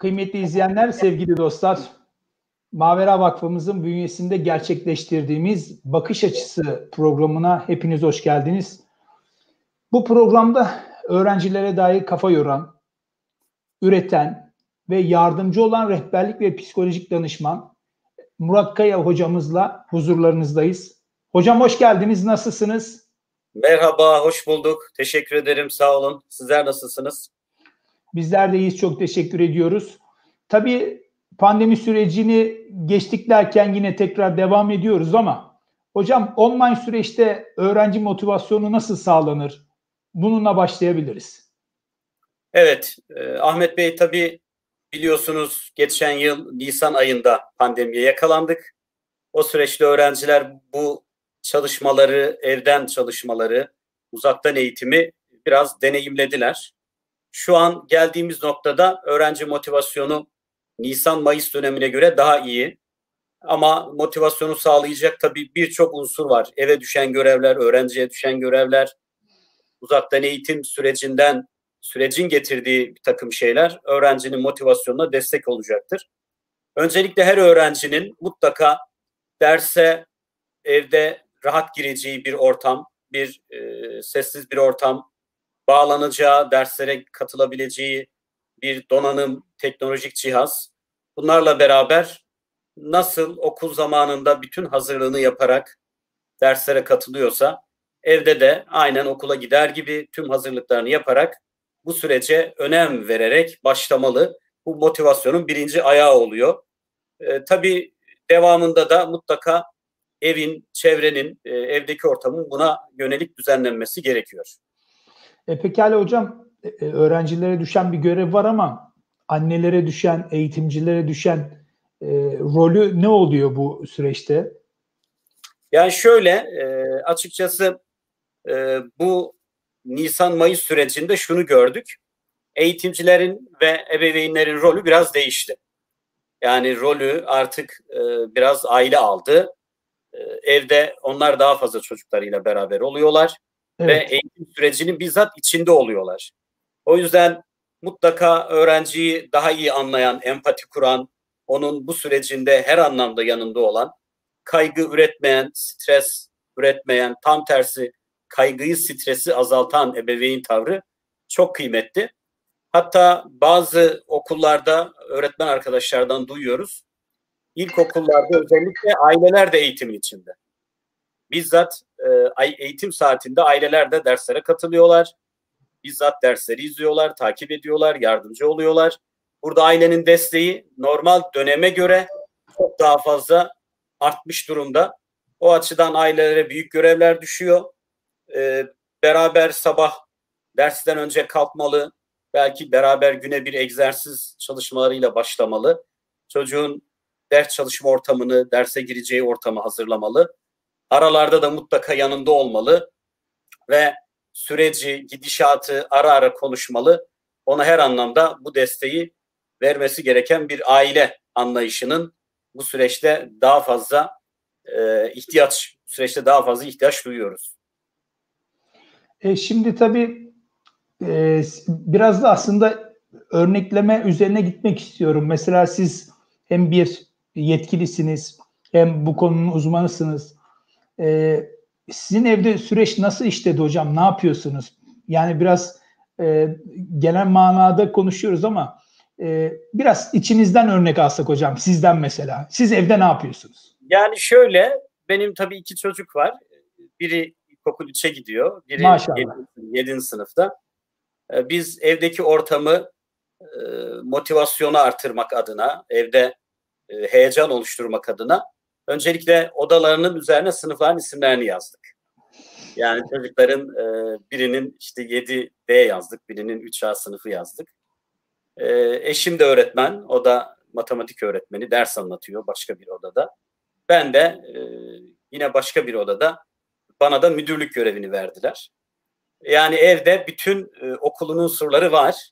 Kıymetli izleyenler, sevgili dostlar, Mavera Vakfımızın bünyesinde gerçekleştirdiğimiz Bakış Açısı programına hepiniz hoş geldiniz. Bu programda öğrencilere dair kafa yoran, üreten ve yardımcı olan rehberlik ve psikolojik danışman Murat Kaya hocamızla huzurlarınızdayız. Hocam hoş geldiniz, nasılsınız? Merhaba, hoş bulduk. Teşekkür ederim, sağ olun. Sizler nasılsınız? Bizler de iyiyiz, çok teşekkür ediyoruz. Tabii pandemi sürecini geçtik derken yine tekrar devam ediyoruz ama hocam online süreçte öğrenci motivasyonu nasıl sağlanır? Bununla başlayabiliriz. Evet, e, Ahmet Bey tabii biliyorsunuz geçen yıl Nisan ayında pandemiye yakalandık. O süreçte öğrenciler bu çalışmaları, evden çalışmaları, uzaktan eğitimi biraz deneyimlediler. Şu an geldiğimiz noktada öğrenci motivasyonu Nisan-Mayıs dönemine göre daha iyi. Ama motivasyonu sağlayacak tabii birçok unsur var. Eve düşen görevler, öğrenciye düşen görevler, uzaktan eğitim sürecinden sürecin getirdiği bir takım şeyler öğrencinin motivasyonuna destek olacaktır. Öncelikle her öğrencinin mutlaka derse evde rahat gireceği bir ortam, bir e, sessiz bir ortam, bağlanacağı, derslere katılabileceği bir donanım, teknolojik cihaz. Bunlarla beraber nasıl okul zamanında bütün hazırlığını yaparak derslere katılıyorsa evde de aynen okula gider gibi tüm hazırlıklarını yaparak bu sürece önem vererek başlamalı. Bu motivasyonun birinci ayağı oluyor. E, tabii devamında da mutlaka evin, çevrenin, e, evdeki ortamın buna yönelik düzenlenmesi gerekiyor. E, pekala hocam, e, e, öğrencilere düşen bir görev var ama annelere düşen, eğitimcilere düşen e, rolü ne oluyor bu süreçte? Yani şöyle, e, açıkçası e, bu Nisan-Mayıs sürecinde şunu gördük. Eğitimcilerin ve ebeveynlerin rolü biraz değişti. Yani rolü artık e, biraz aile aldı. E, evde onlar daha fazla çocuklarıyla beraber oluyorlar evet. ve eğitim sürecinin bizzat içinde oluyorlar. O yüzden mutlaka öğrenciyi daha iyi anlayan, empati kuran, onun bu sürecinde her anlamda yanında olan, kaygı üretmeyen, stres üretmeyen, tam tersi kaygıyı, stresi azaltan ebeveyn tavrı çok kıymetli. Hatta bazı okullarda öğretmen arkadaşlardan duyuyoruz. İlkokullarda özellikle aileler de eğitimin içinde. Bizzat e, eğitim saatinde aileler de derslere katılıyorlar. Bizzat dersleri izliyorlar, takip ediyorlar, yardımcı oluyorlar. Burada ailenin desteği normal döneme göre çok daha fazla artmış durumda. O açıdan ailelere büyük görevler düşüyor. Ee, beraber sabah dersten önce kalkmalı. Belki beraber güne bir egzersiz çalışmalarıyla başlamalı. Çocuğun ders çalışma ortamını, derse gireceği ortamı hazırlamalı. Aralarda da mutlaka yanında olmalı ve süreci, gidişatı ara ara konuşmalı. Ona her anlamda bu desteği vermesi gereken bir aile anlayışının bu süreçte daha fazla e, ihtiyaç, süreçte daha fazla ihtiyaç duyuyoruz. E, şimdi tabii e, biraz da aslında örnekleme üzerine gitmek istiyorum. Mesela siz hem bir yetkilisiniz hem bu konunun uzmanısınız. E, sizin evde süreç nasıl işledi hocam? Ne yapıyorsunuz? Yani biraz e, genel manada konuşuyoruz ama e, biraz içinizden örnek alsak hocam. Sizden mesela. Siz evde ne yapıyorsunuz? Yani şöyle benim tabii iki çocuk var. Biri ilkokul 3'e gidiyor. Biri Maşallah. 7. sınıfta. E, biz evdeki ortamı e, motivasyonu artırmak adına, evde e, heyecan oluşturmak adına öncelikle odalarının üzerine sınıfların isimlerini yazdık. Yani çocukların e, birinin işte 7D yazdık, birinin 3A sınıfı yazdık. E, eşim de öğretmen, o da matematik öğretmeni, ders anlatıyor başka bir odada. Ben de e, yine başka bir odada bana da müdürlük görevini verdiler. Yani evde bütün e, okulun unsurları var.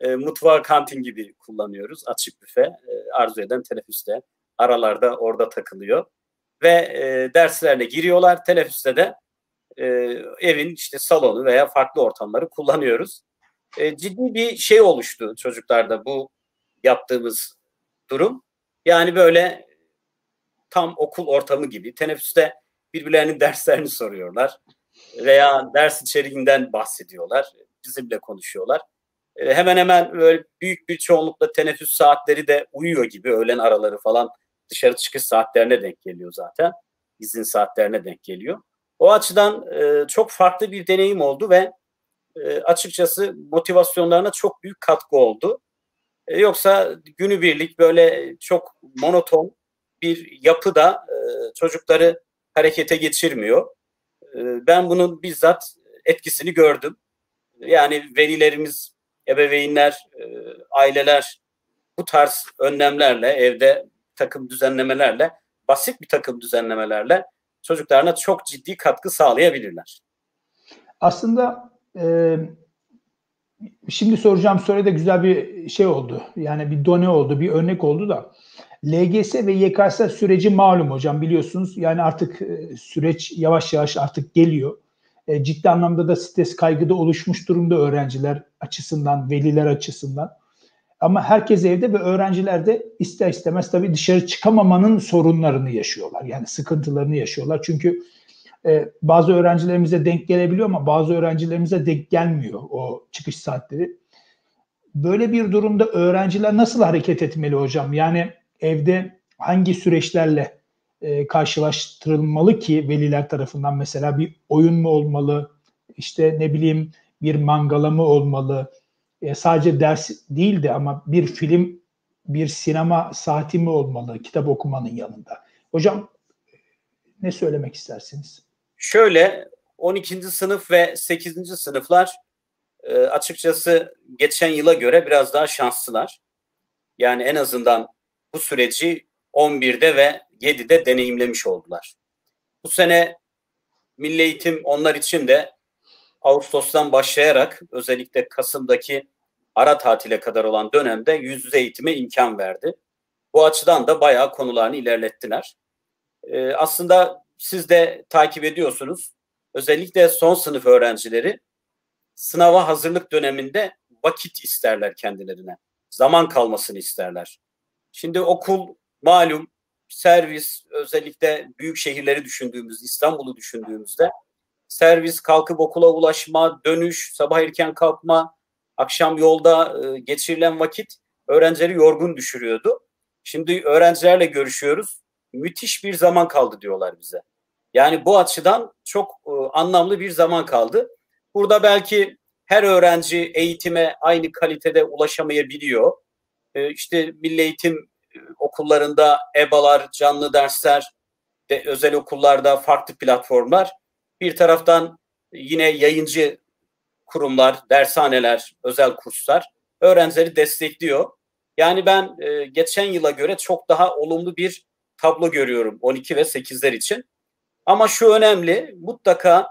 E, mutfağı kantin gibi kullanıyoruz. Açık büfe, e, arzu eden teneffüste. Aralarda orada takılıyor. Ve e, derslerine giriyorlar. Teneffüste de e, evin işte salonu veya farklı ortamları kullanıyoruz. E, ciddi bir şey oluştu çocuklarda bu yaptığımız durum. Yani böyle tam okul ortamı gibi teneffüste birbirlerinin derslerini soruyorlar veya ders içeriğinden bahsediyorlar. Bizimle konuşuyorlar. E, hemen hemen böyle büyük bir çoğunlukla teneffüs saatleri de uyuyor gibi öğlen araları falan dışarı çıkış saatlerine denk geliyor zaten. İzin saatlerine denk geliyor. O açıdan e, çok farklı bir deneyim oldu ve e, açıkçası motivasyonlarına çok büyük katkı oldu. E, yoksa günübirlik böyle çok monoton bir yapı da e, çocukları harekete geçirmiyor. E, ben bunun bizzat etkisini gördüm. Yani velilerimiz, ebeveynler, e, aileler bu tarz önlemlerle, evde takım düzenlemelerle, basit bir takım düzenlemelerle çocuklarına çok ciddi katkı sağlayabilirler. Aslında e, şimdi soracağım soruya da güzel bir şey oldu. Yani bir done oldu, bir örnek oldu da. LGS ve YKS süreci malum hocam biliyorsunuz. Yani artık e, süreç yavaş yavaş artık geliyor. E, ciddi anlamda da stres kaygı da oluşmuş durumda öğrenciler açısından, veliler açısından. Ama herkes evde ve öğrenciler de ister istemez tabii dışarı çıkamamanın sorunlarını yaşıyorlar. Yani sıkıntılarını yaşıyorlar. Çünkü e, bazı öğrencilerimize denk gelebiliyor ama bazı öğrencilerimize denk gelmiyor o çıkış saatleri. Böyle bir durumda öğrenciler nasıl hareket etmeli hocam? Yani evde hangi süreçlerle e, karşılaştırılmalı ki veliler tarafından mesela bir oyun mu olmalı? İşte ne bileyim bir mangala mı olmalı? E, sadece ders değildi ama bir film, bir sinema saati mi olmalı kitap okumanın yanında? Hocam ne söylemek istersiniz? Şöyle 12. sınıf ve 8. sınıflar e, açıkçası geçen yıla göre biraz daha şanslılar. Yani en azından bu süreci 11'de ve 7'de deneyimlemiş oldular. Bu sene Milli Eğitim onlar için de Ağustos'tan başlayarak özellikle Kasım'daki ara tatile kadar olan dönemde yüz yüze eğitime imkan verdi. Bu açıdan da bayağı konularını ilerlettiler. Ee, aslında siz de takip ediyorsunuz. Özellikle son sınıf öğrencileri sınava hazırlık döneminde vakit isterler kendilerine. Zaman kalmasını isterler. Şimdi okul malum servis özellikle büyük şehirleri düşündüğümüz İstanbul'u düşündüğümüzde servis kalkıp okula ulaşma, dönüş, sabah erken kalkma, akşam yolda e, geçirilen vakit öğrencileri yorgun düşürüyordu. Şimdi öğrencilerle görüşüyoruz. Müthiş bir zaman kaldı diyorlar bize. Yani bu açıdan çok e, anlamlı bir zaman kaldı. Burada belki her öğrenci eğitime aynı kalitede ulaşamayabiliyor. E, işte milli eğitim e, okullarında EBA'lar, canlı dersler, de özel okullarda farklı platformlar. Bir taraftan yine yayıncı kurumlar, dershaneler, özel kurslar öğrencileri destekliyor. Yani ben e, geçen yıla göre çok daha olumlu bir tablo görüyorum 12 ve 8'ler için. Ama şu önemli, mutlaka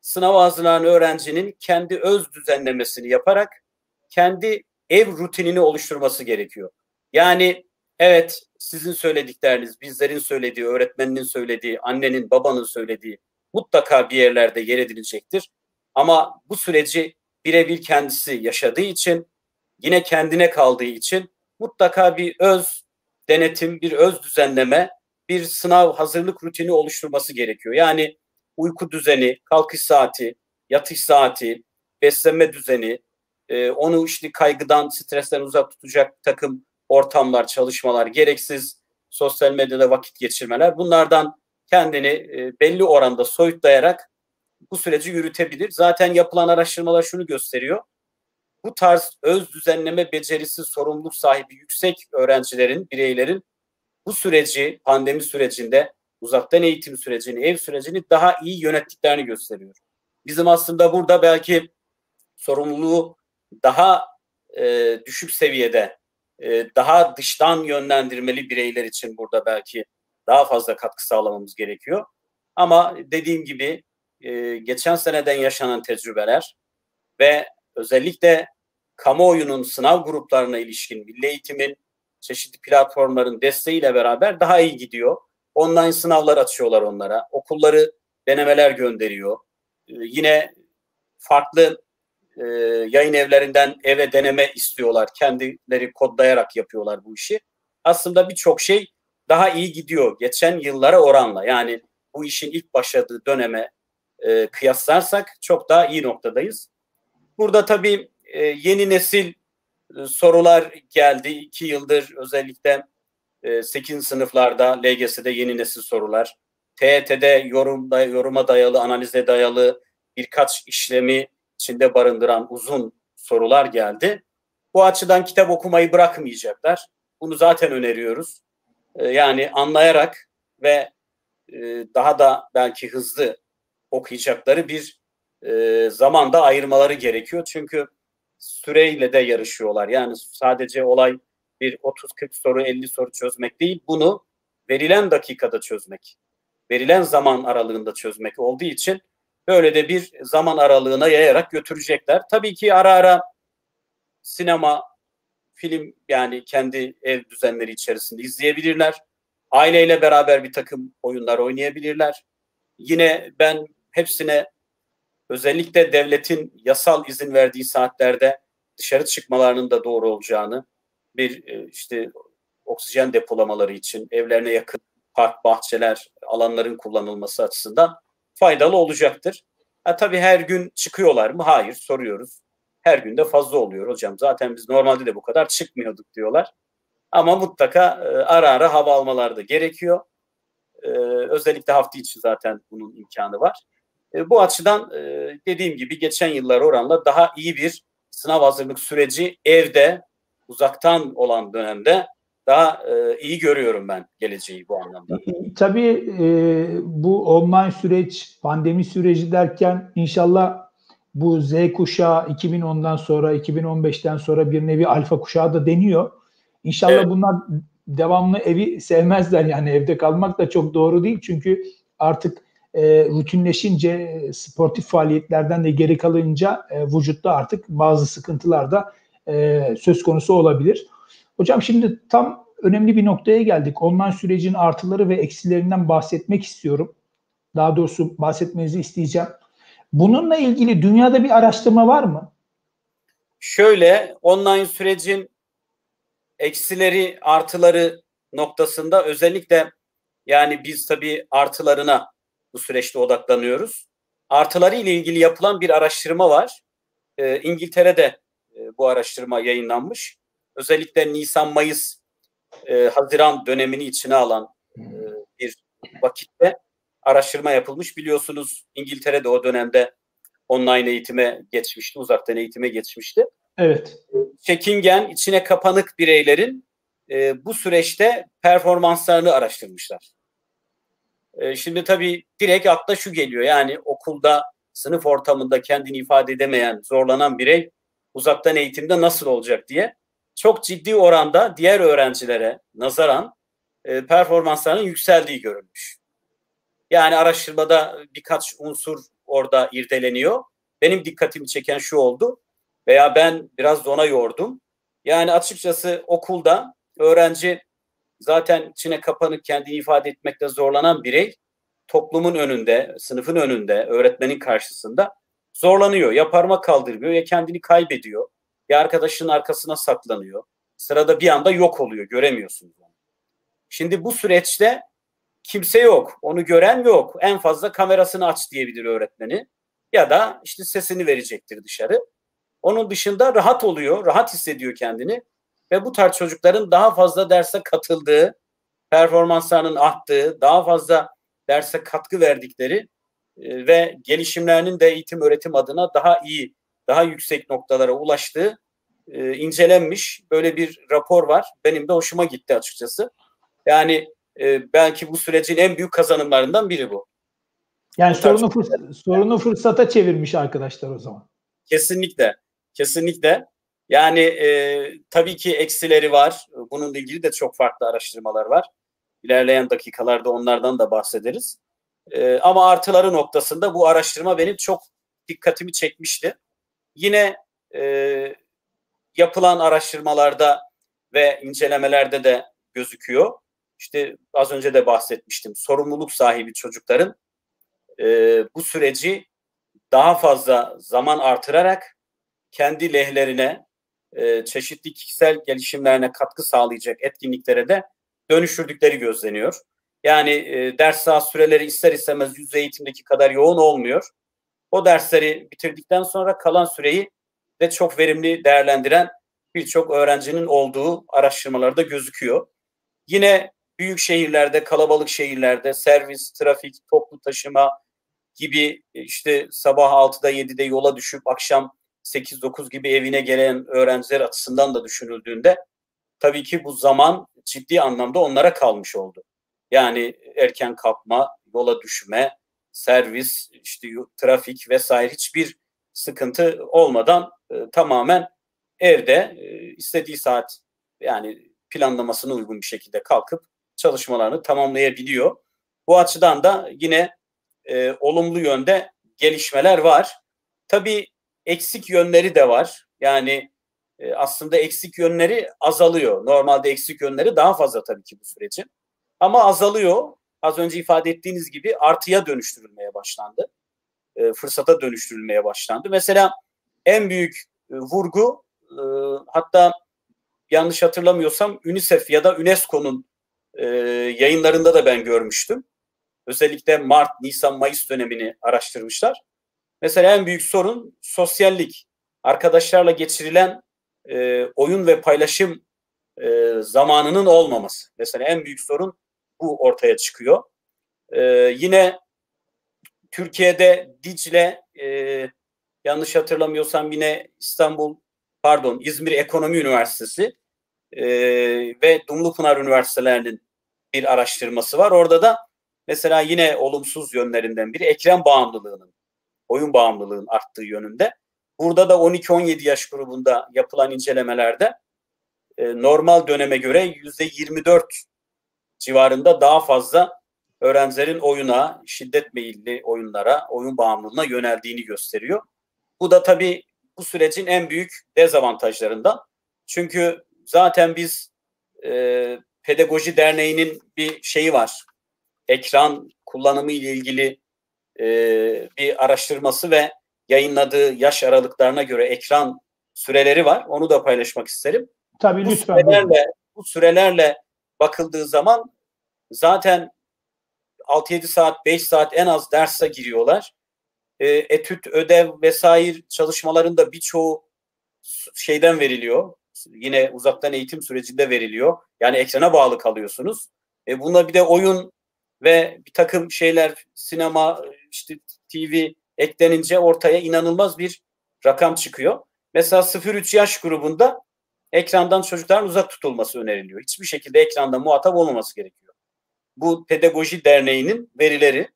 sınav hazırlanan öğrencinin kendi öz düzenlemesini yaparak kendi ev rutinini oluşturması gerekiyor. Yani evet sizin söyledikleriniz, bizlerin söylediği, öğretmeninin söylediği, annenin, babanın söylediği mutlaka bir yerlerde yer edilecektir. Ama bu süreci birebir kendisi yaşadığı için, yine kendine kaldığı için mutlaka bir öz denetim, bir öz düzenleme, bir sınav hazırlık rutini oluşturması gerekiyor. Yani uyku düzeni, kalkış saati, yatış saati, beslenme düzeni, e, onu işte kaygıdan, stresten uzak tutacak takım ortamlar, çalışmalar, gereksiz sosyal medyada vakit geçirmeler bunlardan kendini e, belli oranda soyutlayarak bu süreci yürütebilir. Zaten yapılan araştırmalar şunu gösteriyor. Bu tarz öz düzenleme becerisi, sorumluluk sahibi yüksek öğrencilerin, bireylerin bu süreci, pandemi sürecinde uzaktan eğitim sürecini, ev sürecini daha iyi yönettiklerini gösteriyor. Bizim aslında burada belki sorumluluğu daha e, düşük seviyede, e, daha dıştan yönlendirmeli bireyler için burada belki daha fazla katkı sağlamamız gerekiyor. Ama dediğim gibi e, geçen seneden yaşanan tecrübeler ve özellikle kamuoyunun sınav gruplarına ilişkin milli eğitimin çeşitli platformların desteğiyle beraber daha iyi gidiyor. Online sınavlar açıyorlar onlara. Okulları denemeler gönderiyor. E, yine farklı e, yayın evlerinden eve deneme istiyorlar. Kendileri kodlayarak yapıyorlar bu işi. Aslında birçok şey daha iyi gidiyor geçen yıllara oranla. Yani bu işin ilk başladığı döneme e, kıyaslarsak çok daha iyi noktadayız. Burada tabii e, yeni nesil e, sorular geldi. iki yıldır özellikle e, 8. sınıflarda LGS'de yeni nesil sorular. TET'de yorumda, yoruma dayalı, analize dayalı birkaç işlemi içinde barındıran uzun sorular geldi. Bu açıdan kitap okumayı bırakmayacaklar. Bunu zaten öneriyoruz. E, yani anlayarak ve e, daha da belki hızlı okuyacakları bir e, zamanda ayırmaları gerekiyor. Çünkü süreyle de yarışıyorlar. Yani sadece olay bir 30-40 soru 50 soru çözmek değil. Bunu verilen dakikada çözmek. Verilen zaman aralığında çözmek olduğu için böyle de bir zaman aralığına yayarak götürecekler. Tabii ki ara ara sinema, film yani kendi ev düzenleri içerisinde izleyebilirler. Aileyle beraber bir takım oyunlar oynayabilirler. Yine ben hepsine özellikle devletin yasal izin verdiği saatlerde dışarı çıkmalarının da doğru olacağını, bir e, işte oksijen depolamaları için evlerine yakın park, bahçeler, alanların kullanılması açısından faydalı olacaktır. Ha, tabii her gün çıkıyorlar mı? Hayır, soruyoruz. Her gün de fazla oluyor hocam. Zaten biz normalde de bu kadar çıkmıyorduk diyorlar. Ama mutlaka e, ara ara hava almaları da gerekiyor. E, özellikle hafta içi zaten bunun imkanı var. E, bu açıdan e, dediğim gibi geçen yıllar oranla daha iyi bir sınav hazırlık süreci evde uzaktan olan dönemde daha e, iyi görüyorum ben geleceği bu anlamda. Tabii e, bu online süreç, pandemi süreci derken inşallah bu Z kuşağı 2010'dan sonra, 2015'ten sonra bir nevi alfa kuşağı da deniyor. İnşallah evet. bunlar devamlı evi sevmezler yani evde kalmak da çok doğru değil çünkü artık e, rutinleşince sportif faaliyetlerden de geri kalınca e, vücutta artık bazı sıkıntılar da e, söz konusu olabilir. Hocam şimdi tam önemli bir noktaya geldik. Online sürecin artıları ve eksilerinden bahsetmek istiyorum. Daha doğrusu bahsetmenizi isteyeceğim. Bununla ilgili dünyada bir araştırma var mı? Şöyle online sürecin eksileri artıları noktasında özellikle yani biz tabii artılarına bu süreçte odaklanıyoruz. Artıları ile ilgili yapılan bir araştırma var. Ee, İngiltere'de e, bu araştırma yayınlanmış. Özellikle Nisan-Mayıs, e, Haziran dönemini içine alan e, bir vakitte araştırma yapılmış. Biliyorsunuz İngiltere'de o dönemde online eğitime geçmişti, uzaktan eğitime geçmişti. Evet. Çekingen, içine kapanık bireylerin e, bu süreçte performanslarını araştırmışlar. E, şimdi tabii direkt akla şu geliyor. Yani okulda, sınıf ortamında kendini ifade edemeyen, zorlanan birey uzaktan eğitimde nasıl olacak diye çok ciddi oranda diğer öğrencilere nazaran e, performanslarının yükseldiği görülmüş. Yani araştırmada birkaç unsur orada irdeleniyor. Benim dikkatimi çeken şu oldu veya ben biraz zona yordum. Yani açıkçası okulda öğrenci zaten içine kapanık kendini ifade etmekte zorlanan birey toplumun önünde, sınıfın önünde, öğretmenin karşısında zorlanıyor. Ya parmak kaldırmıyor ya kendini kaybediyor. Ya arkadaşının arkasına saklanıyor. Sırada bir anda yok oluyor. Göremiyorsunuz onu. Şimdi bu süreçte kimse yok. Onu gören yok. En fazla kamerasını aç diyebilir öğretmeni. Ya da işte sesini verecektir dışarı. Onun dışında rahat oluyor. Rahat hissediyor kendini. Ve bu tarz çocukların daha fazla derse katıldığı, performanslarının arttığı, daha fazla derse katkı verdikleri e, ve gelişimlerinin de eğitim öğretim adına daha iyi, daha yüksek noktalara ulaştığı e, incelenmiş böyle bir rapor var. Benim de hoşuma gitti açıkçası. Yani e, belki bu sürecin en büyük kazanımlarından biri bu. Yani bu sorunu, fırs- sorunu fırsata çevirmiş arkadaşlar o zaman. Kesinlikle. Kesinlikle. Yani e, tabii ki eksileri var. Bununla ilgili de çok farklı araştırmalar var. İlerleyen dakikalarda onlardan da bahsederiz. E, ama artıları noktasında bu araştırma benim çok dikkatimi çekmişti. Yine e, yapılan araştırmalarda ve incelemelerde de gözüküyor. İşte az önce de bahsetmiştim. Sorumluluk sahibi çocukların e, bu süreci daha fazla zaman artırarak kendi lehlerine, e, çeşitli kişisel gelişimlerine katkı sağlayacak etkinliklere de dönüştürdükleri gözleniyor. Yani e, ders saat süreleri ister istemez yüz eğitimdeki kadar yoğun olmuyor. O dersleri bitirdikten sonra kalan süreyi de çok verimli değerlendiren birçok öğrencinin olduğu araştırmalarda gözüküyor. Yine büyük şehirlerde, kalabalık şehirlerde servis, trafik, toplu taşıma gibi işte sabah 6'da 7'de yola düşüp akşam 8-9 gibi evine gelen öğrenciler açısından da düşünüldüğünde tabii ki bu zaman ciddi anlamda onlara kalmış oldu. Yani erken kalkma, yola düşme, servis, işte trafik vesaire hiçbir sıkıntı olmadan e, tamamen evde e, istediği saat yani planlamasına uygun bir şekilde kalkıp çalışmalarını tamamlayabiliyor. Bu açıdan da yine e, olumlu yönde gelişmeler var. Tabii eksik yönleri de var. Yani e, aslında eksik yönleri azalıyor. Normalde eksik yönleri daha fazla tabii ki bu sürecin. Ama azalıyor. Az önce ifade ettiğiniz gibi artıya dönüştürülmeye başlandı. E, fırsata dönüştürülmeye başlandı. Mesela en büyük e, vurgu e, hatta yanlış hatırlamıyorsam UNICEF ya da UNESCO'nun e, yayınlarında da ben görmüştüm. Özellikle Mart, Nisan, Mayıs dönemini araştırmışlar. Mesela en büyük sorun sosyallik. Arkadaşlarla geçirilen e, oyun ve paylaşım e, zamanının olmaması. Mesela en büyük sorun bu ortaya çıkıyor. E, yine Türkiye'de Dicle e, yanlış hatırlamıyorsam yine İstanbul pardon İzmir Ekonomi Üniversitesi e, ve Dumlupınar Üniversitelerinin bir araştırması var. Orada da mesela yine olumsuz yönlerinden biri ekran bağımlılığının, oyun bağımlılığının arttığı yönünde. Burada da 12-17 yaş grubunda yapılan incelemelerde e, normal döneme göre %24 civarında daha fazla öğrencilerin oyuna, şiddet meyilli oyunlara, oyun bağımlılığına yöneldiğini gösteriyor. Bu da tabii bu sürecin en büyük dezavantajlarından. Çünkü zaten biz e, Pedagoji Derneği'nin bir şeyi var. Ekran kullanımı ile ilgili e, bir araştırması ve yayınladığı yaş aralıklarına göre ekran süreleri var. Onu da paylaşmak isterim. Tabii bu lütfen. Sürelerle, bu sürelerle bakıldığı zaman zaten 6-7 saat, 5 saat en az derse giriyorlar. E, etüt, ödev vesaire çalışmalarında birçoğu şeyden veriliyor. Yine uzaktan eğitim sürecinde veriliyor. Yani ekrana bağlı kalıyorsunuz. E, buna bir de oyun ve bir takım şeyler sinema, işte TV eklenince ortaya inanılmaz bir rakam çıkıyor. Mesela 0-3 yaş grubunda ekrandan çocukların uzak tutulması öneriliyor. Hiçbir şekilde ekranda muhatap olmaması gerekiyor. Bu Pedagoji Derneği'nin verileri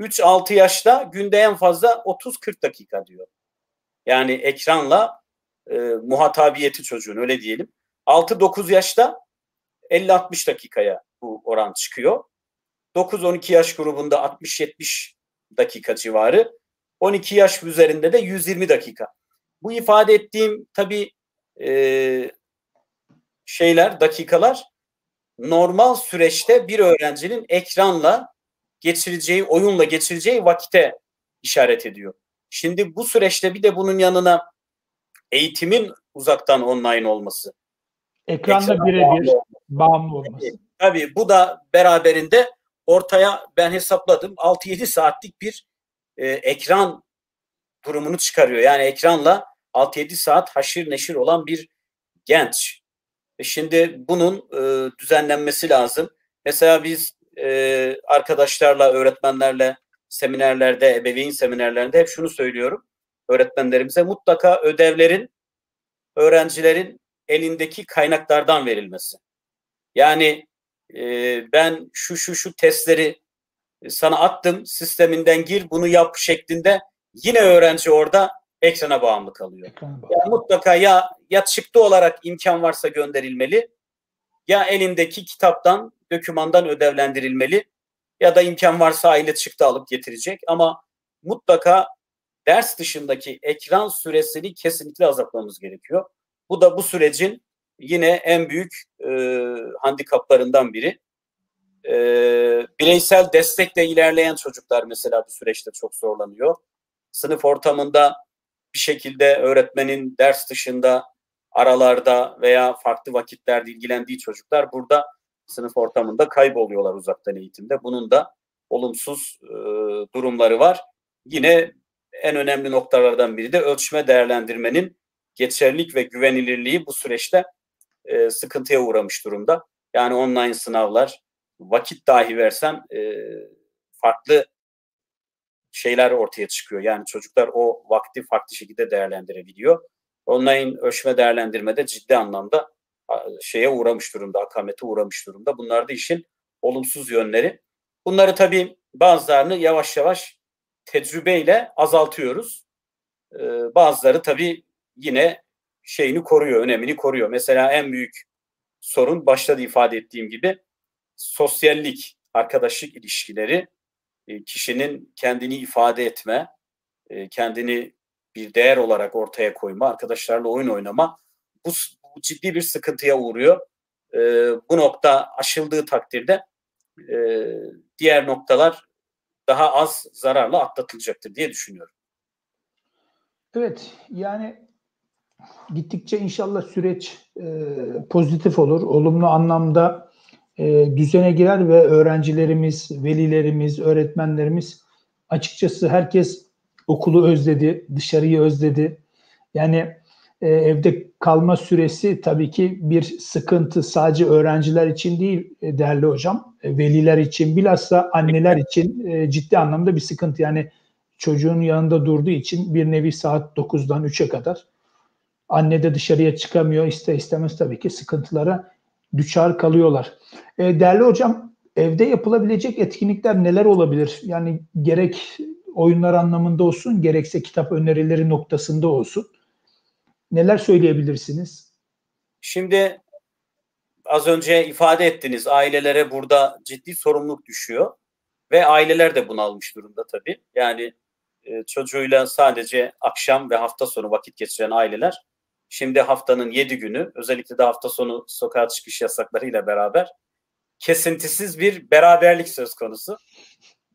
3-6 yaşta günde en fazla 30-40 dakika diyor. Yani ekranla e, muhatabiyeti çocuğun öyle diyelim. 6-9 yaşta 50-60 dakikaya bu oran çıkıyor. 9-12 yaş grubunda 60-70 dakika civarı. 12 yaş üzerinde de 120 dakika. Bu ifade ettiğim tabii e, şeyler, dakikalar normal süreçte bir öğrencinin ekranla geçireceği, oyunla geçireceği vakite işaret ediyor. Şimdi bu süreçte bir de bunun yanına eğitimin uzaktan online olması. Ekranda birebir bağımlı olması. Tabii bu da beraberinde ortaya ben hesapladım 6-7 saatlik bir e, ekran durumunu çıkarıyor. Yani ekranla 6-7 saat haşir neşir olan bir genç. E şimdi bunun e, düzenlenmesi lazım. Mesela biz e, arkadaşlarla, öğretmenlerle seminerlerde, ebeveyn seminerlerinde hep şunu söylüyorum öğretmenlerimize mutlaka ödevlerin öğrencilerin elindeki kaynaklardan verilmesi. Yani e, ben şu şu şu testleri sana attım sisteminden gir bunu yap şeklinde yine öğrenci orada ekrana bağımlı kalıyor. Yani mutlaka ya ya çıktı olarak imkan varsa gönderilmeli ya elindeki kitaptan, dokümandan ödevlendirilmeli ya da imkan varsa aile çıktı alıp getirecek ama mutlaka ders dışındaki ekran süresini kesinlikle azaltmamız gerekiyor. Bu da bu sürecin yine en büyük e, handikaplarından biri. E, bireysel destekle ilerleyen çocuklar mesela bu süreçte çok zorlanıyor. Sınıf ortamında bir şekilde öğretmenin ders dışında aralarda veya farklı vakitlerde ilgilendiği çocuklar burada sınıf ortamında kayboluyorlar uzaktan eğitimde. Bunun da olumsuz e, durumları var. Yine en önemli noktalardan biri de ölçme değerlendirmenin geçerlilik ve güvenilirliği bu süreçte e, sıkıntıya uğramış durumda. Yani online sınavlar vakit dahi versem e, farklı şeyler ortaya çıkıyor. Yani çocuklar o vakti farklı şekilde değerlendirebiliyor. Online ölçme değerlendirmede ciddi anlamda şeye uğramış durumda, akamete uğramış durumda. Bunlar da işin olumsuz yönleri. Bunları tabii bazılarını yavaş yavaş tecrübeyle azaltıyoruz. Ee, bazıları tabii yine şeyini koruyor, önemini koruyor. Mesela en büyük sorun başta da ifade ettiğim gibi sosyallik, arkadaşlık ilişkileri, e, kişinin kendini ifade etme, e, kendini bir değer olarak ortaya koyma, arkadaşlarla oyun oynama bu, bu ciddi bir sıkıntıya uğruyor. E, bu nokta aşıldığı takdirde diğer noktalar daha az zararla atlatılacaktır diye düşünüyorum. Evet yani gittikçe inşallah süreç e, pozitif olur. Olumlu anlamda e, düzene girer ve öğrencilerimiz, velilerimiz, öğretmenlerimiz açıkçası herkes okulu özledi, dışarıyı özledi. Yani e, evde kalma süresi tabii ki bir sıkıntı sadece öğrenciler için değil e, değerli hocam. E, veliler için bilhassa anneler için e, ciddi anlamda bir sıkıntı. Yani çocuğun yanında durduğu için bir nevi saat 9'dan 3'e kadar anne de dışarıya çıkamıyor. İster istemez tabii ki sıkıntılara düşar kalıyorlar. E, değerli hocam evde yapılabilecek etkinlikler neler olabilir? Yani gerek oyunlar anlamında olsun gerekse kitap önerileri noktasında olsun. Neler söyleyebilirsiniz? Şimdi az önce ifade ettiniz ailelere burada ciddi sorumluluk düşüyor ve aileler de bunu almış durumda tabii. Yani e, çocuğuyla sadece akşam ve hafta sonu vakit geçiren aileler şimdi haftanın 7 günü özellikle de hafta sonu sokağa çıkış yasaklarıyla beraber kesintisiz bir beraberlik söz konusu.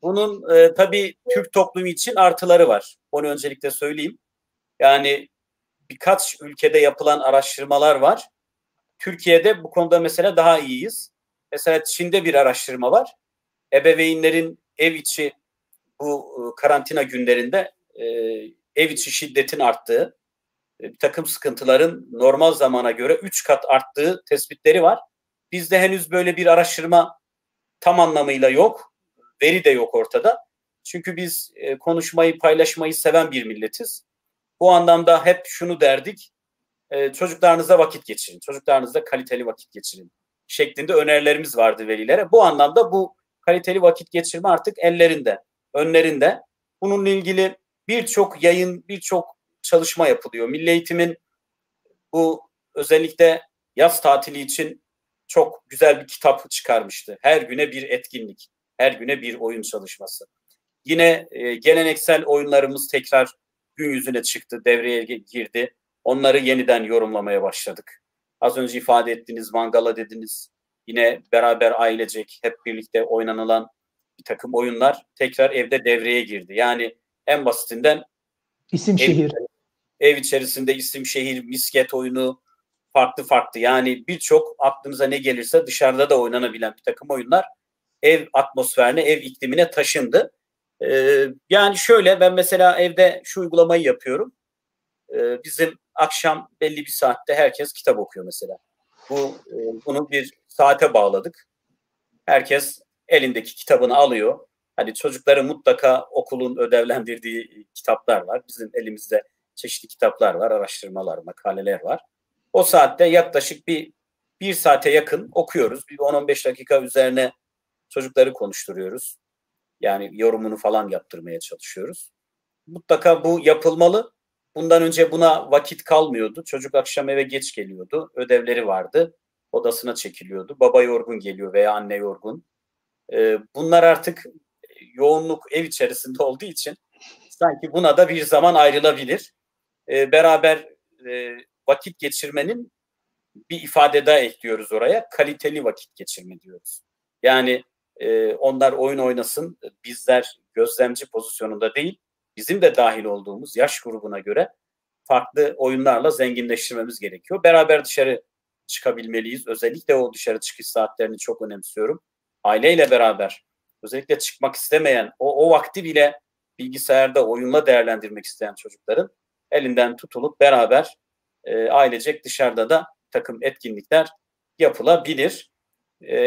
Bunun e, tabii Türk toplumu için artıları var. Onu öncelikle söyleyeyim. Yani birkaç ülkede yapılan araştırmalar var. Türkiye'de bu konuda mesela daha iyiyiz. Mesela Çin'de bir araştırma var. Ebeveynlerin ev içi bu e, karantina günlerinde e, ev içi şiddetin arttığı, e, bir takım sıkıntıların normal zamana göre 3 kat arttığı tespitleri var. Bizde henüz böyle bir araştırma tam anlamıyla yok. Veri de yok ortada. Çünkü biz konuşmayı, paylaşmayı seven bir milletiz. Bu anlamda hep şunu derdik. E, çocuklarınızla vakit geçirin. Çocuklarınızla kaliteli vakit geçirin. Şeklinde önerilerimiz vardı velilere. Bu anlamda bu kaliteli vakit geçirme artık ellerinde, önlerinde. Bununla ilgili birçok yayın, birçok çalışma yapılıyor. Milli Eğitim'in bu özellikle yaz tatili için çok güzel bir kitap çıkarmıştı. Her güne bir etkinlik, her güne bir oyun çalışması. Yine e, geleneksel oyunlarımız tekrar gün yüzüne çıktı, devreye girdi. Onları yeniden yorumlamaya başladık. Az önce ifade ettiğiniz mangala dediniz. Yine beraber ailecek hep birlikte oynanılan bir takım oyunlar tekrar evde devreye girdi. Yani en basitinden isim ev, şehir. Ev içerisinde isim şehir, misket oyunu farklı farklı. Yani birçok aklınıza ne gelirse dışarıda da oynanabilen bir takım oyunlar ev atmosferine, ev iklimine taşındı. Ee, yani şöyle ben mesela evde şu uygulamayı yapıyorum. Ee, bizim akşam belli bir saatte herkes kitap okuyor mesela. Bu e, bunu bir saate bağladık. Herkes elindeki kitabını alıyor. Hani çocukları mutlaka okulun ödevlendirdiği kitaplar var. Bizim elimizde çeşitli kitaplar var, araştırmalar, makaleler var. O saatte yaklaşık bir bir saate yakın okuyoruz. Bir 10-15 dakika üzerine çocukları konuşturuyoruz. Yani yorumunu falan yaptırmaya çalışıyoruz. Mutlaka bu yapılmalı. Bundan önce buna vakit kalmıyordu. Çocuk akşam eve geç geliyordu. Ödevleri vardı. Odasına çekiliyordu. Baba yorgun geliyor veya anne yorgun. Ee, bunlar artık yoğunluk ev içerisinde olduğu için sanki buna da bir zaman ayrılabilir. Ee, beraber e, vakit geçirmenin bir ifade daha ekliyoruz oraya. Kaliteli vakit geçirme diyoruz. Yani e, onlar oyun oynasın. Bizler gözlemci pozisyonunda değil, bizim de dahil olduğumuz yaş grubuna göre farklı oyunlarla zenginleştirmemiz gerekiyor. Beraber dışarı çıkabilmeliyiz. Özellikle o dışarı çıkış saatlerini çok önemsiyorum. Aileyle beraber özellikle çıkmak istemeyen, o, o vakti bile bilgisayarda oyunla değerlendirmek isteyen çocukların elinden tutulup beraber e, ailecek dışarıda da takım etkinlikler yapılabilir. E,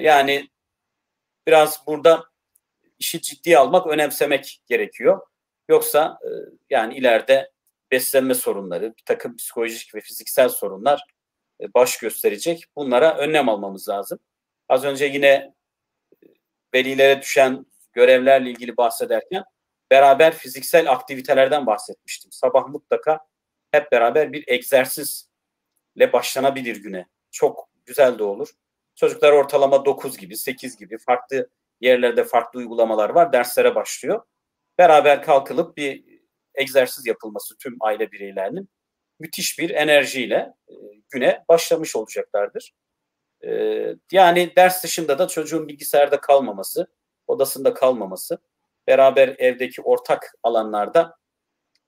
yani biraz burada işi ciddiye almak, önemsemek gerekiyor. Yoksa e, yani ileride beslenme sorunları, bir takım psikolojik ve fiziksel sorunlar e, baş gösterecek. Bunlara önlem almamız lazım. Az önce yine e, velilere düşen görevlerle ilgili bahsederken beraber fiziksel aktivitelerden bahsetmiştim. Sabah mutlaka hep beraber bir egzersizle başlanabilir güne. Çok güzel de olur. Çocuklar ortalama 9 gibi, 8 gibi farklı yerlerde farklı uygulamalar var. Derslere başlıyor. Beraber kalkılıp bir egzersiz yapılması tüm aile bireylerinin müthiş bir enerjiyle e, güne başlamış olacaklardır. E, yani ders dışında da çocuğun bilgisayarda kalmaması, odasında kalmaması, beraber evdeki ortak alanlarda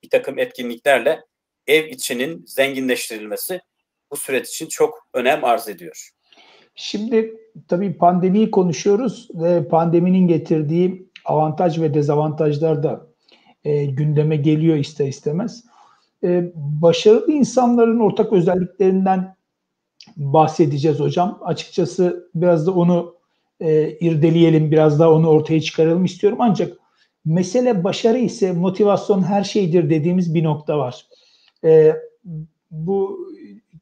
bir takım etkinliklerle ev içinin zenginleştirilmesi bu süreç için çok önem arz ediyor. Şimdi tabii pandemiyi konuşuyoruz ve pandeminin getirdiği avantaj ve dezavantajlar da e, gündeme geliyor ister istemez. E, başarılı insanların ortak özelliklerinden bahsedeceğiz hocam. Açıkçası biraz da onu e, irdeleyelim, biraz da onu ortaya çıkaralım istiyorum. Ancak mesele başarı ise motivasyon her şeydir dediğimiz bir nokta var. E, bu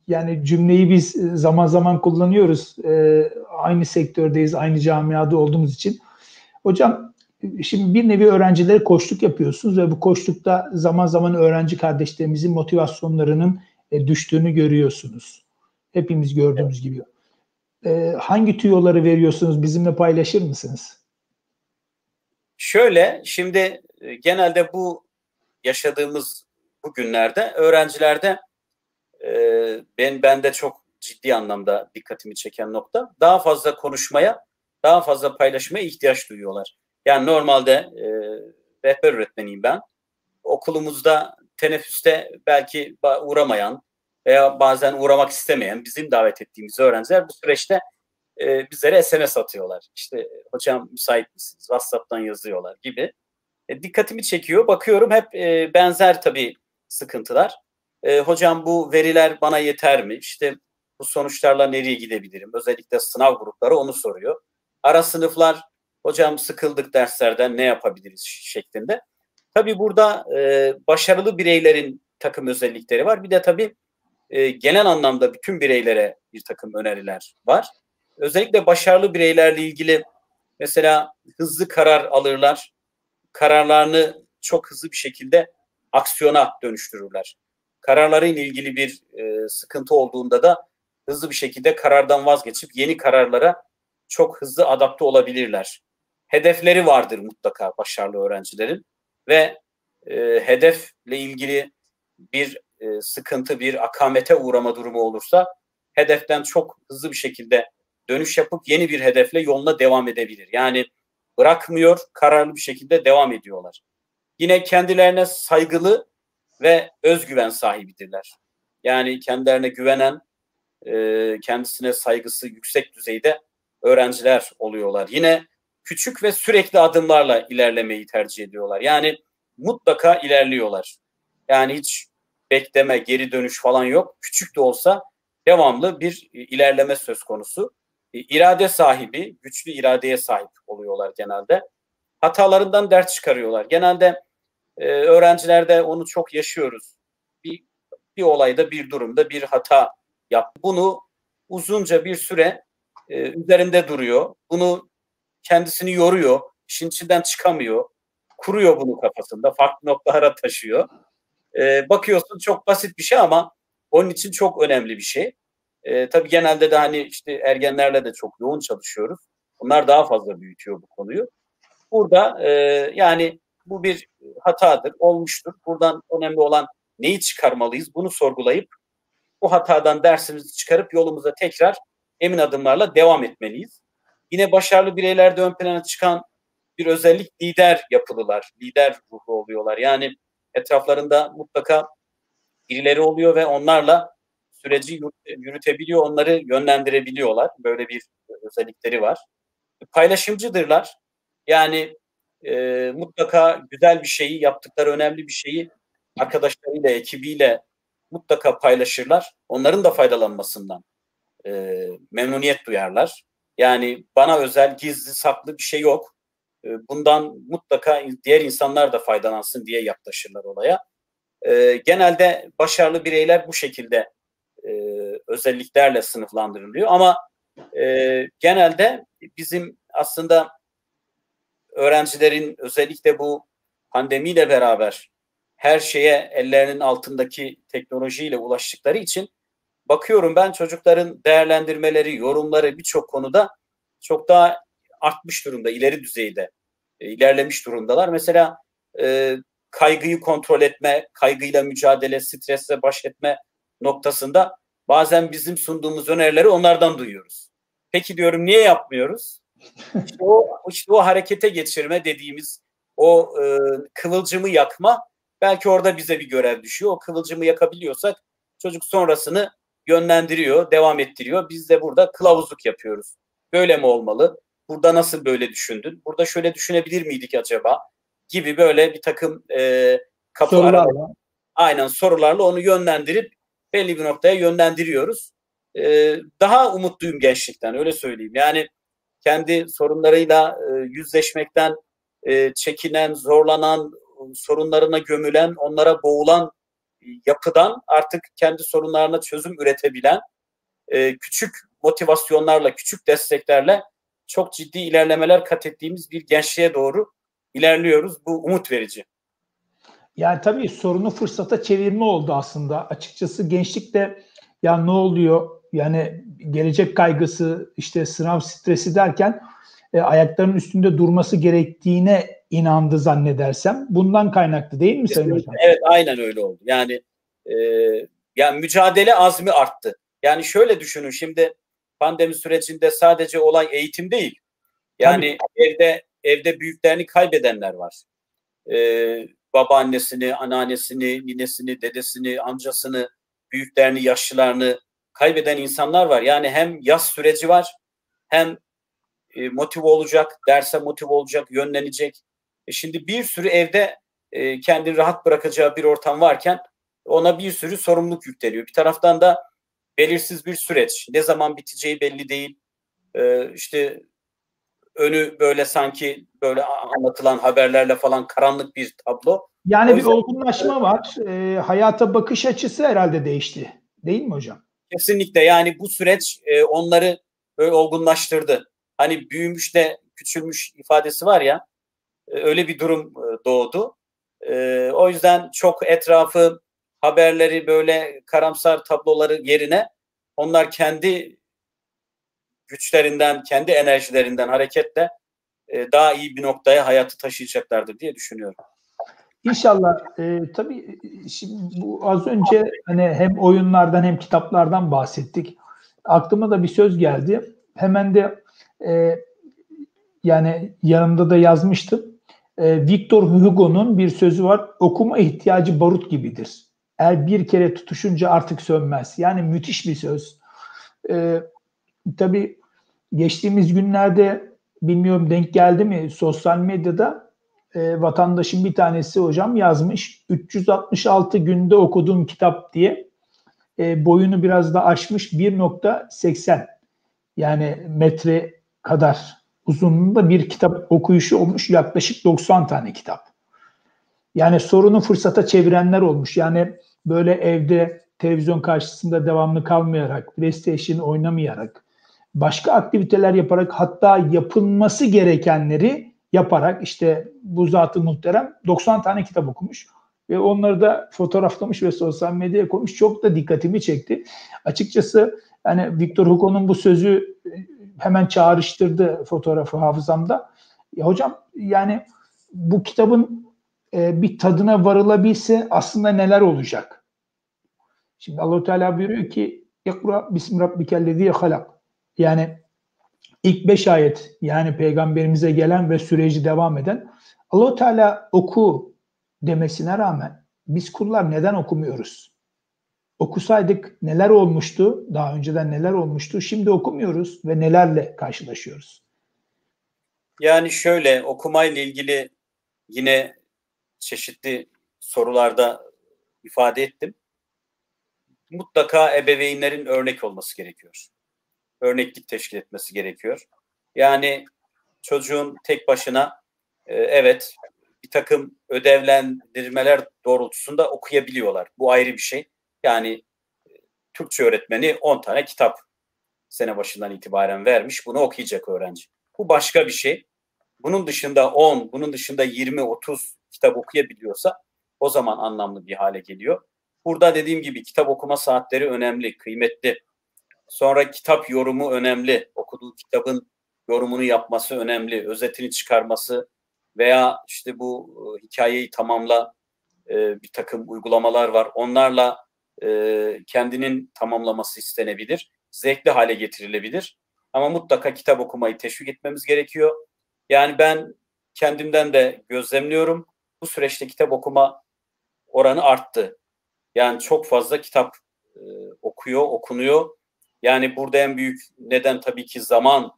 yani cümleyi biz zaman zaman kullanıyoruz. E, aynı sektördeyiz, aynı camiada olduğumuz için. Hocam şimdi bir nevi öğrencilere koçluk yapıyorsunuz ve bu koçlukta zaman zaman öğrenci kardeşlerimizin motivasyonlarının e, düştüğünü görüyorsunuz. Hepimiz gördüğümüz evet. gibi. E, hangi tüyoları veriyorsunuz? Bizimle paylaşır mısınız? Şöyle, şimdi e, genelde bu yaşadığımız bu günlerde öğrencilerde e, ben bende çok ciddi anlamda dikkatimi çeken nokta daha fazla konuşmaya, daha fazla paylaşmaya ihtiyaç duyuyorlar. Yani normalde e, rehber öğretmeniyim ben. Okulumuzda teneffüste belki uğramayan veya bazen uğramak istemeyen bizim davet ettiğimiz öğrenciler bu süreçte e, bizlere SMS atıyorlar. İşte hocam müsait misiniz? WhatsApp'tan yazıyorlar gibi. E, dikkatimi çekiyor. Bakıyorum hep e, benzer tabii sıkıntılar. E, hocam bu veriler bana yeter mi? İşte bu sonuçlarla nereye gidebilirim? Özellikle sınav grupları onu soruyor. Ara sınıflar hocam sıkıldık derslerden ne yapabiliriz şeklinde. Tabii burada e, başarılı bireylerin takım özellikleri var. Bir de tabii e, genel anlamda bütün bireylere bir takım öneriler var. Özellikle başarılı bireylerle ilgili mesela hızlı karar alırlar. Kararlarını çok hızlı bir şekilde aksiyona dönüştürürler. Kararlarıyla ilgili bir e, sıkıntı olduğunda da hızlı bir şekilde karardan vazgeçip yeni kararlara çok hızlı adapte olabilirler hedefleri vardır mutlaka başarılı öğrencilerin ve e, hedefle ilgili bir e, sıkıntı, bir akamete uğrama durumu olursa hedeften çok hızlı bir şekilde dönüş yapıp yeni bir hedefle yoluna devam edebilir. Yani bırakmıyor, kararlı bir şekilde devam ediyorlar. Yine kendilerine saygılı ve özgüven sahibidirler. Yani kendilerine güvenen, e, kendisine saygısı yüksek düzeyde öğrenciler oluyorlar. Yine küçük ve sürekli adımlarla ilerlemeyi tercih ediyorlar. Yani mutlaka ilerliyorlar. Yani hiç bekleme, geri dönüş falan yok. Küçük de olsa devamlı bir ilerleme söz konusu. E, irade sahibi, güçlü iradeye sahip oluyorlar genelde. Hatalarından ders çıkarıyorlar. Genelde e, öğrencilerde onu çok yaşıyoruz. Bir, bir olayda, bir durumda bir hata yap. Bunu uzunca bir süre e, üzerinde duruyor. Bunu kendisini yoruyor. işin içinden çıkamıyor. Kuruyor bunu kafasında. Farklı noktalara taşıyor. Ee, bakıyorsun çok basit bir şey ama onun için çok önemli bir şey. Ee, tabii genelde de hani işte ergenlerle de çok yoğun çalışıyoruz. Onlar daha fazla büyütüyor bu konuyu. Burada e, yani bu bir hatadır, olmuştur. Buradan önemli olan neyi çıkarmalıyız bunu sorgulayıp bu hatadan dersimizi çıkarıp yolumuza tekrar emin adımlarla devam etmeliyiz. Yine başarılı bireylerde ön plana çıkan bir özellik lider yapılılar, lider ruhu oluyorlar. Yani etraflarında mutlaka birileri oluyor ve onlarla süreci yürütebiliyor, onları yönlendirebiliyorlar. Böyle bir özellikleri var. Paylaşımcıdırlar. Yani e, mutlaka güzel bir şeyi, yaptıkları önemli bir şeyi arkadaşlarıyla, ekibiyle mutlaka paylaşırlar. Onların da faydalanmasından e, memnuniyet duyarlar. Yani bana özel, gizli, saklı bir şey yok. E, bundan mutlaka diğer insanlar da faydalansın diye yaklaşırlar olaya. E, genelde başarılı bireyler bu şekilde e, özelliklerle sınıflandırılıyor. Ama e, genelde bizim aslında öğrencilerin özellikle bu pandemiyle beraber her şeye ellerinin altındaki teknolojiyle ulaştıkları için bakıyorum ben çocukların değerlendirmeleri, yorumları birçok konuda çok daha artmış durumda, ileri düzeyde e, ilerlemiş durumdalar. Mesela e, kaygıyı kontrol etme, kaygıyla mücadele, stresle baş etme noktasında bazen bizim sunduğumuz önerileri onlardan duyuyoruz. Peki diyorum niye yapmıyoruz? İşte o, işte o harekete geçirme dediğimiz o e, kıvılcımı yakma belki orada bize bir görev düşüyor. O kıvılcımı yakabiliyorsak çocuk sonrasını yönlendiriyor, devam ettiriyor. Biz de burada kılavuzluk yapıyoruz. Böyle mi olmalı? Burada nasıl böyle düşündün? Burada şöyle düşünebilir miydik acaba? Gibi böyle bir takım e, kapı sorularla. Aynen sorularla onu yönlendirip belli bir noktaya yönlendiriyoruz. E, daha umutluyum gençlikten öyle söyleyeyim. Yani kendi sorunlarıyla e, yüzleşmekten e, çekinen, zorlanan, sorunlarına gömülen, onlara boğulan yapıdan artık kendi sorunlarına çözüm üretebilen e, küçük motivasyonlarla, küçük desteklerle çok ciddi ilerlemeler kat ettiğimiz bir gençliğe doğru ilerliyoruz. Bu umut verici. Yani tabii sorunu fırsata çevirme oldu aslında. Açıkçası gençlikte ya ne oluyor? Yani gelecek kaygısı, işte sınav stresi derken e, ayaklarının üstünde durması gerektiğine inandı zannedersem. Bundan kaynaklı değil mi Sayın Hocam? Evet aynen öyle oldu. Yani e, yani mücadele azmi arttı. Yani şöyle düşünün şimdi pandemi sürecinde sadece olay eğitim değil. Yani Tabii. evde evde büyüklerini kaybedenler var. Ee, babaannesini, anneannesini, ninesini, dedesini, amcasını, büyüklerini, yaşlılarını kaybeden insanlar var. Yani hem yaz süreci var, hem e, motive olacak, derse motive olacak, yönlenecek. E şimdi bir sürü evde e, kendini rahat bırakacağı bir ortam varken ona bir sürü sorumluluk yükleniyor. Bir taraftan da belirsiz bir süreç. Ne zaman biteceği belli değil. E, işte önü böyle sanki böyle anlatılan haberlerle falan karanlık bir tablo. Yani bir olgunlaşma var. E, hayata bakış açısı herhalde değişti. Değil mi hocam? Kesinlikle yani bu süreç e, onları böyle olgunlaştırdı. Hani büyümüş de küçülmüş ifadesi var ya e, öyle bir durum e, doğdu. E, o yüzden çok etrafı haberleri böyle karamsar tabloları yerine onlar kendi güçlerinden, kendi enerjilerinden hareketle daha iyi bir noktaya hayatı taşıyacaklardır diye düşünüyorum. İnşallah. E, tabii şimdi bu az önce hani hem oyunlardan hem kitaplardan bahsettik. Aklıma da bir söz geldi. Hemen de e, yani yanımda da yazmıştım. E, Victor Hugo'nun bir sözü var. Okuma ihtiyacı barut gibidir. Eğer bir kere tutuşunca artık sönmez. Yani müthiş bir söz. E, tabii geçtiğimiz günlerde bilmiyorum denk geldi mi sosyal medyada e, vatandaşın bir tanesi hocam yazmış 366 günde okuduğum kitap diye e, boyunu biraz da aşmış 1.80 yani metre kadar uzunluğunda bir kitap okuyuşu olmuş yaklaşık 90 tane kitap. Yani sorunu fırsata çevirenler olmuş. Yani böyle evde televizyon karşısında devamlı kalmayarak, PlayStation oynamayarak, başka aktiviteler yaparak hatta yapılması gerekenleri yaparak işte bu zatı muhterem 90 tane kitap okumuş ve onları da fotoğraflamış ve sosyal medyaya koymuş. Çok da dikkatimi çekti. Açıkçası yani Victor Hugo'nun bu sözü hemen çağrıştırdı fotoğrafı hafızamda. Ya hocam yani bu kitabın e, bir tadına varılabilse aslında neler olacak? Şimdi Allahu Teala buyuruyor ki İkra bismi rabbikellezi halak. Yani ilk beş ayet yani peygamberimize gelen ve süreci devam eden Allahu Teala oku demesine rağmen biz kullar neden okumuyoruz? okusaydık neler olmuştu? Daha önceden neler olmuştu? Şimdi okumuyoruz ve nelerle karşılaşıyoruz? Yani şöyle okumayla ilgili yine çeşitli sorularda ifade ettim. Mutlaka ebeveynlerin örnek olması gerekiyor. Örneklik teşkil etmesi gerekiyor. Yani çocuğun tek başına e, evet bir takım ödevlendirmeler doğrultusunda okuyabiliyorlar. Bu ayrı bir şey. Yani e, Türkçe öğretmeni 10 tane kitap sene başından itibaren vermiş. Bunu okuyacak öğrenci. Bu başka bir şey. Bunun dışında 10, bunun dışında 20, 30 kitap okuyabiliyorsa o zaman anlamlı bir hale geliyor. Burada dediğim gibi kitap okuma saatleri önemli, kıymetli. Sonra kitap yorumu önemli. Okuduğu kitabın yorumunu yapması önemli. Özetini çıkarması veya işte bu e, hikayeyi tamamla e, bir takım uygulamalar var. Onlarla e, kendinin tamamlaması istenebilir. Zevkli hale getirilebilir. Ama mutlaka kitap okumayı teşvik etmemiz gerekiyor. Yani ben kendimden de gözlemliyorum. Bu süreçte kitap okuma oranı arttı. Yani çok fazla kitap e, okuyor, okunuyor. Yani burada en büyük neden tabii ki zaman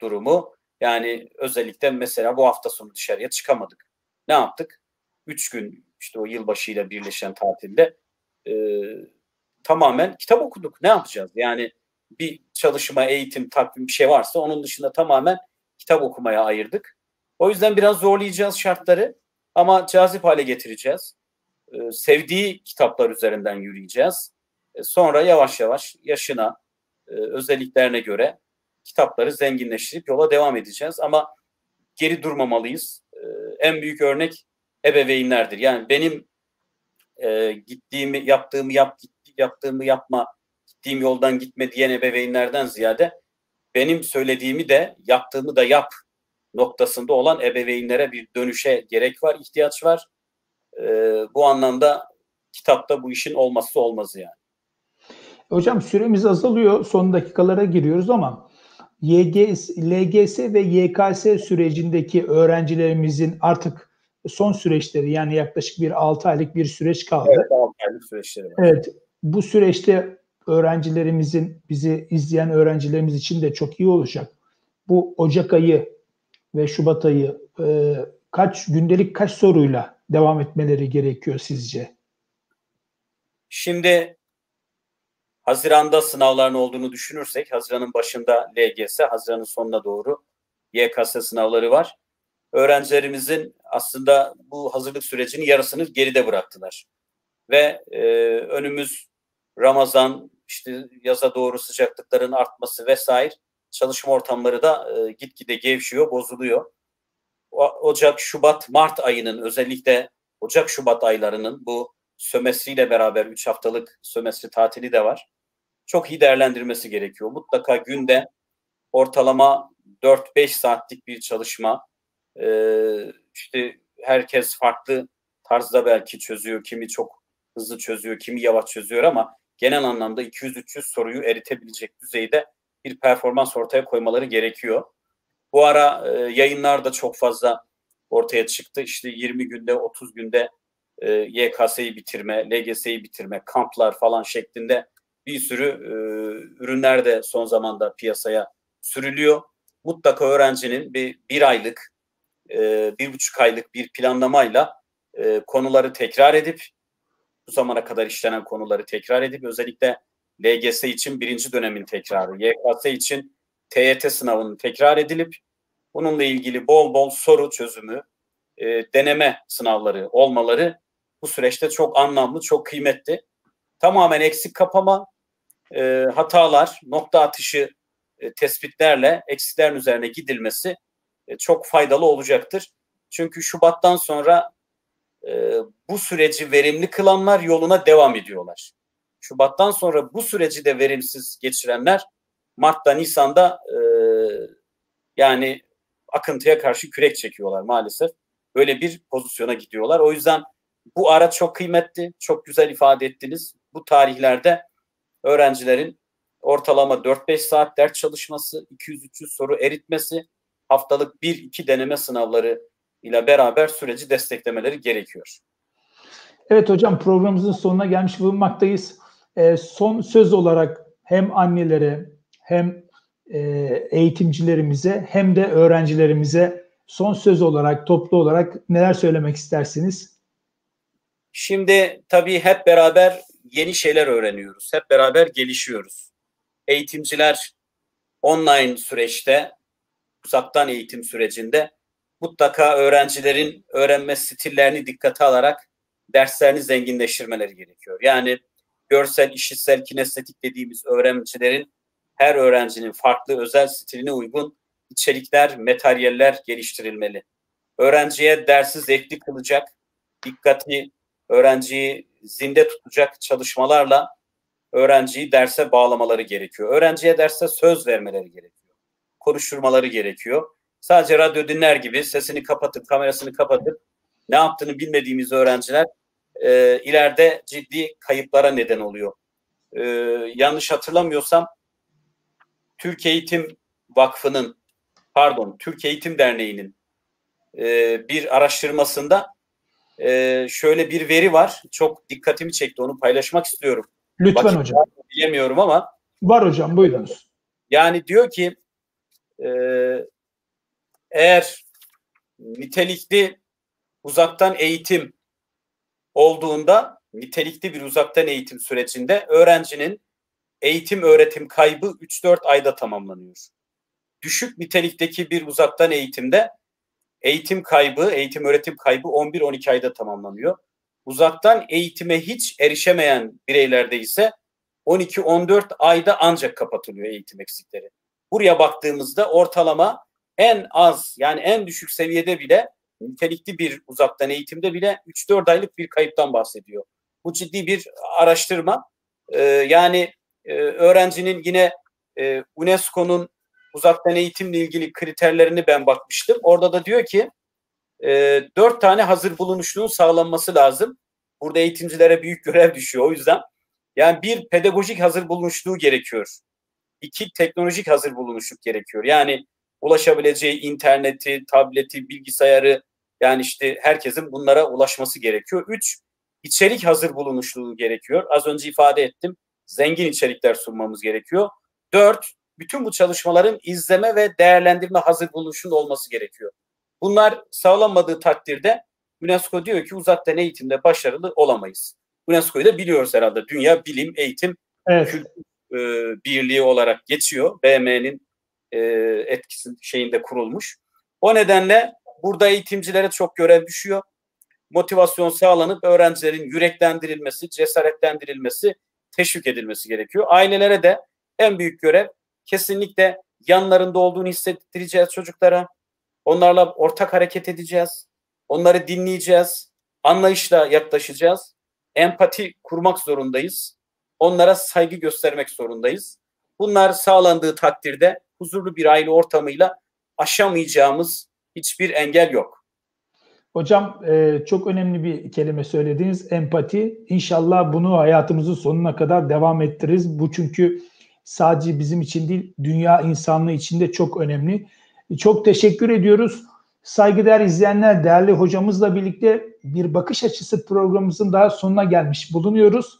durumu. Yani özellikle mesela bu hafta sonu dışarıya çıkamadık. Ne yaptık? Üç gün işte o yılbaşıyla birleşen tatilde e, tamamen kitap okuduk. Ne yapacağız? Yani bir çalışma, eğitim, takvim bir şey varsa onun dışında tamamen kitap okumaya ayırdık. O yüzden biraz zorlayacağız şartları ama cazip hale getireceğiz. Ee, sevdiği kitaplar üzerinden yürüyeceğiz. Ee, sonra yavaş yavaş yaşına, e, özelliklerine göre kitapları zenginleştirip yola devam edeceğiz. Ama geri durmamalıyız. Ee, en büyük örnek ebeveynlerdir. Yani benim e, gittiğimi, yaptığımı yap, yaptığımı yapma, gittiğim yoldan gitme diyen ebeveynlerden ziyade benim söylediğimi de yaptığımı da yap noktasında olan ebeveynlere bir dönüşe gerek var, ihtiyaç var. E, bu anlamda kitapta bu işin olmazsa olmazı yani. Hocam süremiz azalıyor. Son dakikalara giriyoruz ama YGS, LGS ve YKS sürecindeki öğrencilerimizin artık son süreçleri yani yaklaşık bir 6 aylık bir süreç kaldı. Evet 6 aylık süreçleri var. Evet bu süreçte öğrencilerimizin bizi izleyen öğrencilerimiz için de çok iyi olacak. Bu Ocak ayı ve Şubat ayı e, kaç gündelik kaç soruyla devam etmeleri gerekiyor sizce? Şimdi Haziran'da sınavların olduğunu düşünürsek Haziran'ın başında LGS, Haziran'ın sonuna doğru YKS sınavları var. Öğrencilerimizin aslında bu hazırlık sürecinin yarısını geride bıraktılar. Ve e, önümüz Ramazan, işte yaza doğru sıcaklıkların artması vesaire çalışma ortamları da e, gitgide gevşiyor, bozuluyor. Ocak, Şubat, Mart ayının özellikle Ocak-Şubat aylarının bu sömestriyle beraber 3 haftalık sömestri tatili de var. Çok iyi değerlendirmesi gerekiyor. Mutlaka günde ortalama 4-5 saatlik bir çalışma. Ee, işte herkes farklı tarzda belki çözüyor. Kimi çok hızlı çözüyor, kimi yavaş çözüyor ama genel anlamda 200-300 soruyu eritebilecek düzeyde bir performans ortaya koymaları gerekiyor. Bu ara e, yayınlar da çok fazla ortaya çıktı. İşte 20 günde, 30 günde e, YKS'yi bitirme, LGS'yi bitirme, kamplar falan şeklinde bir sürü e, ürünler de son zamanda piyasaya sürülüyor. Mutlaka öğrencinin bir, bir aylık, e, bir buçuk aylık bir planlamayla e, konuları tekrar edip bu zamana kadar işlenen konuları tekrar edip özellikle LGS için birinci dönemin tekrarı, YKS için TYT sınavının tekrar edilip bununla ilgili bol bol soru çözümü, e, deneme sınavları olmaları bu süreçte çok anlamlı, çok kıymetli. Tamamen eksik kapama, e, hatalar, nokta atışı e, tespitlerle eksiklerin üzerine gidilmesi e, çok faydalı olacaktır. Çünkü Şubat'tan sonra e, bu süreci verimli kılanlar yoluna devam ediyorlar. Şubat'tan sonra bu süreci de verimsiz geçirenler Mart'ta, Nisan'da e, yani akıntıya karşı kürek çekiyorlar maalesef. Böyle bir pozisyona gidiyorlar. O yüzden bu ara çok kıymetli, çok güzel ifade ettiniz. Bu tarihlerde öğrencilerin ortalama 4-5 saat ders çalışması, 200-300 soru eritmesi, haftalık 1-2 deneme sınavları ile beraber süreci desteklemeleri gerekiyor. Evet hocam programımızın sonuna gelmiş bulunmaktayız. e, son söz olarak hem annelere hem e, eğitimcilerimize hem de öğrencilerimize son söz olarak toplu olarak neler söylemek istersiniz? Şimdi tabii hep beraber yeni şeyler öğreniyoruz. Hep beraber gelişiyoruz. Eğitimciler online süreçte, uzaktan eğitim sürecinde mutlaka öğrencilerin öğrenme stillerini dikkate alarak derslerini zenginleştirmeleri gerekiyor. Yani görsel, işitsel, kinestetik dediğimiz öğrencilerin her öğrencinin farklı özel stiline uygun içerikler, materyaller geliştirilmeli. Öğrenciye dersi zevkli kılacak, dikkati öğrenciyi zinde tutacak çalışmalarla öğrenciyi derse bağlamaları gerekiyor. Öğrenciye derse söz vermeleri gerekiyor. Konuşturmaları gerekiyor. Sadece radyo dinler gibi sesini kapatıp kamerasını kapatıp ne yaptığını bilmediğimiz öğrenciler e, ileride ciddi kayıplara neden oluyor. E, yanlış hatırlamıyorsam Türk Eğitim Vakfı'nın pardon Türk Eğitim Derneği'nin e, bir araştırmasında e, şöyle bir veri var. Çok dikkatimi çekti. Onu paylaşmak istiyorum. Lütfen Vakit hocam. Bilemiyorum ama. Var hocam buyurunuz. Yani diyor ki e, eğer nitelikli uzaktan eğitim olduğunda nitelikli bir uzaktan eğitim sürecinde öğrencinin eğitim öğretim kaybı 3-4 ayda tamamlanıyor. Düşük nitelikteki bir uzaktan eğitimde eğitim kaybı, eğitim öğretim kaybı 11-12 ayda tamamlanıyor. Uzaktan eğitime hiç erişemeyen bireylerde ise 12-14 ayda ancak kapatılıyor eğitim eksikleri. Buraya baktığımızda ortalama en az yani en düşük seviyede bile nitelikli bir uzaktan eğitimde bile 3-4 aylık bir kayıptan bahsediyor. Bu ciddi bir araştırma. Ee, yani e, öğrencinin yine e, UNESCO'nun uzaktan eğitimle ilgili kriterlerini ben bakmıştım. Orada da diyor ki e, dört tane hazır bulunuşluğun sağlanması lazım. Burada eğitimcilere büyük görev düşüyor. O yüzden yani bir pedagojik hazır bulunuşluğu gerekiyor. İki teknolojik hazır bulunuşluk gerekiyor. Yani ulaşabileceği interneti, tableti, bilgisayarı yani işte herkesin bunlara ulaşması gerekiyor. Üç, içerik hazır bulunuşluğu gerekiyor. Az önce ifade ettim. Zengin içerikler sunmamız gerekiyor. Dört, bütün bu çalışmaların izleme ve değerlendirme hazır bulunuşunda olması gerekiyor. Bunlar sağlanmadığı takdirde UNESCO diyor ki uzaktan eğitimde başarılı olamayız. UNESCO'yu da biliyoruz herhalde. Dünya Bilim, Eğitim, evet. Kültür e, Birliği olarak geçiyor. BM'nin e, etkisi şeyinde kurulmuş. O nedenle burada eğitimcilere çok görev düşüyor. Motivasyon sağlanıp öğrencilerin yüreklendirilmesi, cesaretlendirilmesi, teşvik edilmesi gerekiyor. Ailelere de en büyük görev kesinlikle yanlarında olduğunu hissettireceğiz çocuklara. Onlarla ortak hareket edeceğiz. Onları dinleyeceğiz. Anlayışla yaklaşacağız. Empati kurmak zorundayız. Onlara saygı göstermek zorundayız. Bunlar sağlandığı takdirde huzurlu bir aile ortamıyla aşamayacağımız hiçbir engel yok. Hocam e, çok önemli bir kelime söylediniz empati. İnşallah bunu hayatımızın sonuna kadar devam ettiririz. Bu çünkü sadece bizim için değil dünya insanlığı için de çok önemli. Çok teşekkür ediyoruz. Saygıdeğer izleyenler, değerli hocamızla birlikte bir bakış açısı programımızın daha sonuna gelmiş bulunuyoruz.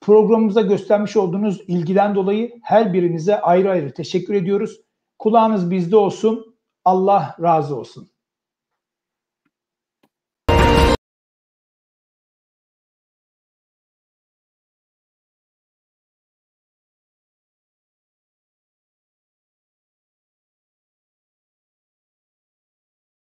Programımıza göstermiş olduğunuz ilgiden dolayı her birinize ayrı ayrı teşekkür ediyoruz. Kulağınız bizde olsun. Allah razı olsun.